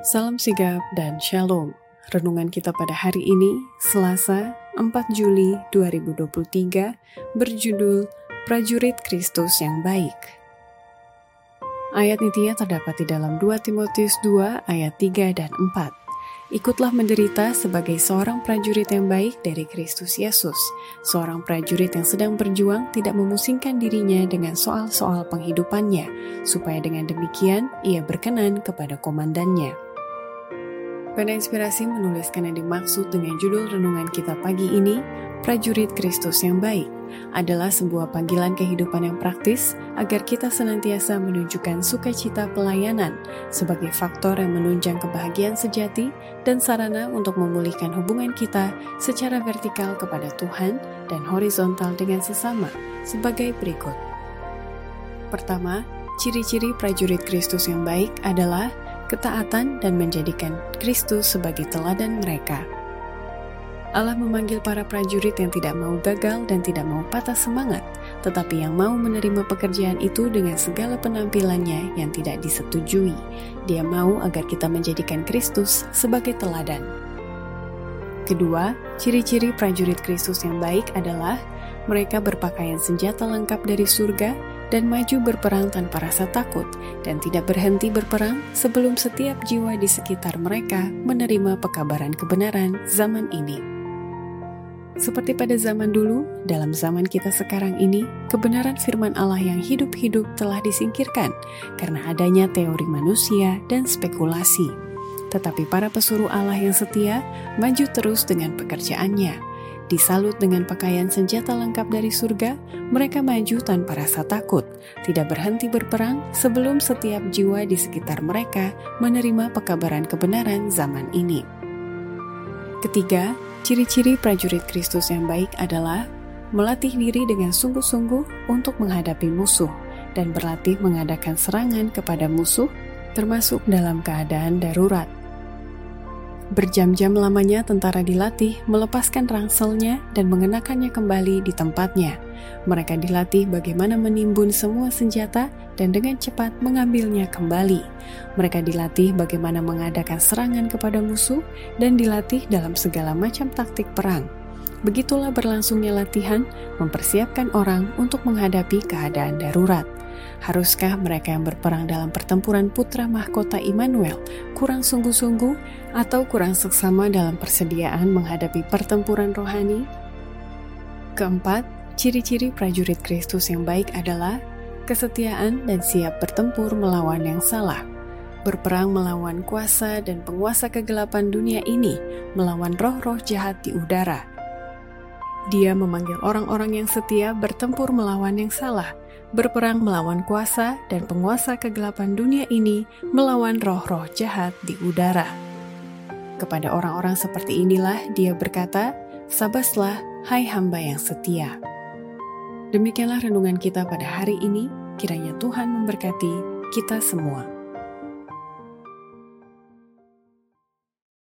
Salam sigap dan shalom. Renungan kita pada hari ini, Selasa 4 Juli 2023, berjudul Prajurit Kristus yang Baik. Ayat intinya terdapat di dalam 2 Timotius 2 ayat 3 dan 4. Ikutlah menderita sebagai seorang prajurit yang baik dari Kristus Yesus, seorang prajurit yang sedang berjuang tidak memusingkan dirinya dengan soal-soal penghidupannya, supaya dengan demikian ia berkenan kepada komandannya. Pada Inspirasi menuliskan yang dimaksud dengan judul renungan kita pagi ini, Prajurit Kristus yang Baik, adalah sebuah panggilan kehidupan yang praktis agar kita senantiasa menunjukkan sukacita pelayanan sebagai faktor yang menunjang kebahagiaan sejati dan sarana untuk memulihkan hubungan kita secara vertikal kepada Tuhan dan horizontal dengan sesama sebagai berikut. Pertama, ciri-ciri prajurit Kristus yang baik adalah ketaatan dan menjadikan Kristus sebagai teladan mereka. Allah memanggil para prajurit yang tidak mau gagal dan tidak mau patah semangat, tetapi yang mau menerima pekerjaan itu dengan segala penampilannya yang tidak disetujui. Dia mau agar kita menjadikan Kristus sebagai teladan. Kedua, ciri-ciri prajurit Kristus yang baik adalah mereka berpakaian senjata lengkap dari surga dan maju berperang tanpa rasa takut dan tidak berhenti berperang sebelum setiap jiwa di sekitar mereka menerima pekabaran kebenaran zaman ini. Seperti pada zaman dulu, dalam zaman kita sekarang ini, kebenaran firman Allah yang hidup-hidup telah disingkirkan karena adanya teori manusia dan spekulasi. Tetapi para pesuruh Allah yang setia maju terus dengan pekerjaannya. Disalut dengan pakaian senjata lengkap dari surga, mereka maju tanpa rasa takut, tidak berhenti berperang sebelum setiap jiwa di sekitar mereka menerima pekabaran kebenaran zaman ini. Ketiga, Ciri-ciri prajurit Kristus yang baik adalah melatih diri dengan sungguh-sungguh untuk menghadapi musuh dan berlatih mengadakan serangan kepada musuh, termasuk dalam keadaan darurat. Berjam-jam lamanya tentara dilatih melepaskan rangselnya dan mengenakannya kembali di tempatnya. Mereka dilatih bagaimana menimbun semua senjata dan dengan cepat mengambilnya kembali. Mereka dilatih bagaimana mengadakan serangan kepada musuh dan dilatih dalam segala macam taktik perang. Begitulah berlangsungnya latihan mempersiapkan orang untuk menghadapi keadaan darurat. Haruskah mereka yang berperang dalam pertempuran putra mahkota Immanuel kurang sungguh-sungguh atau kurang seksama dalam persediaan menghadapi pertempuran rohani? Keempat, ciri-ciri prajurit Kristus yang baik adalah kesetiaan dan siap bertempur melawan yang salah. Berperang melawan kuasa dan penguasa kegelapan dunia ini, melawan roh-roh jahat di udara. Dia memanggil orang-orang yang setia bertempur melawan yang salah, berperang melawan kuasa dan penguasa kegelapan dunia ini melawan roh-roh jahat di udara. Kepada orang-orang seperti inilah dia berkata, Sabaslah, hai hamba yang setia. Demikianlah renungan kita pada hari ini, kiranya Tuhan memberkati kita semua.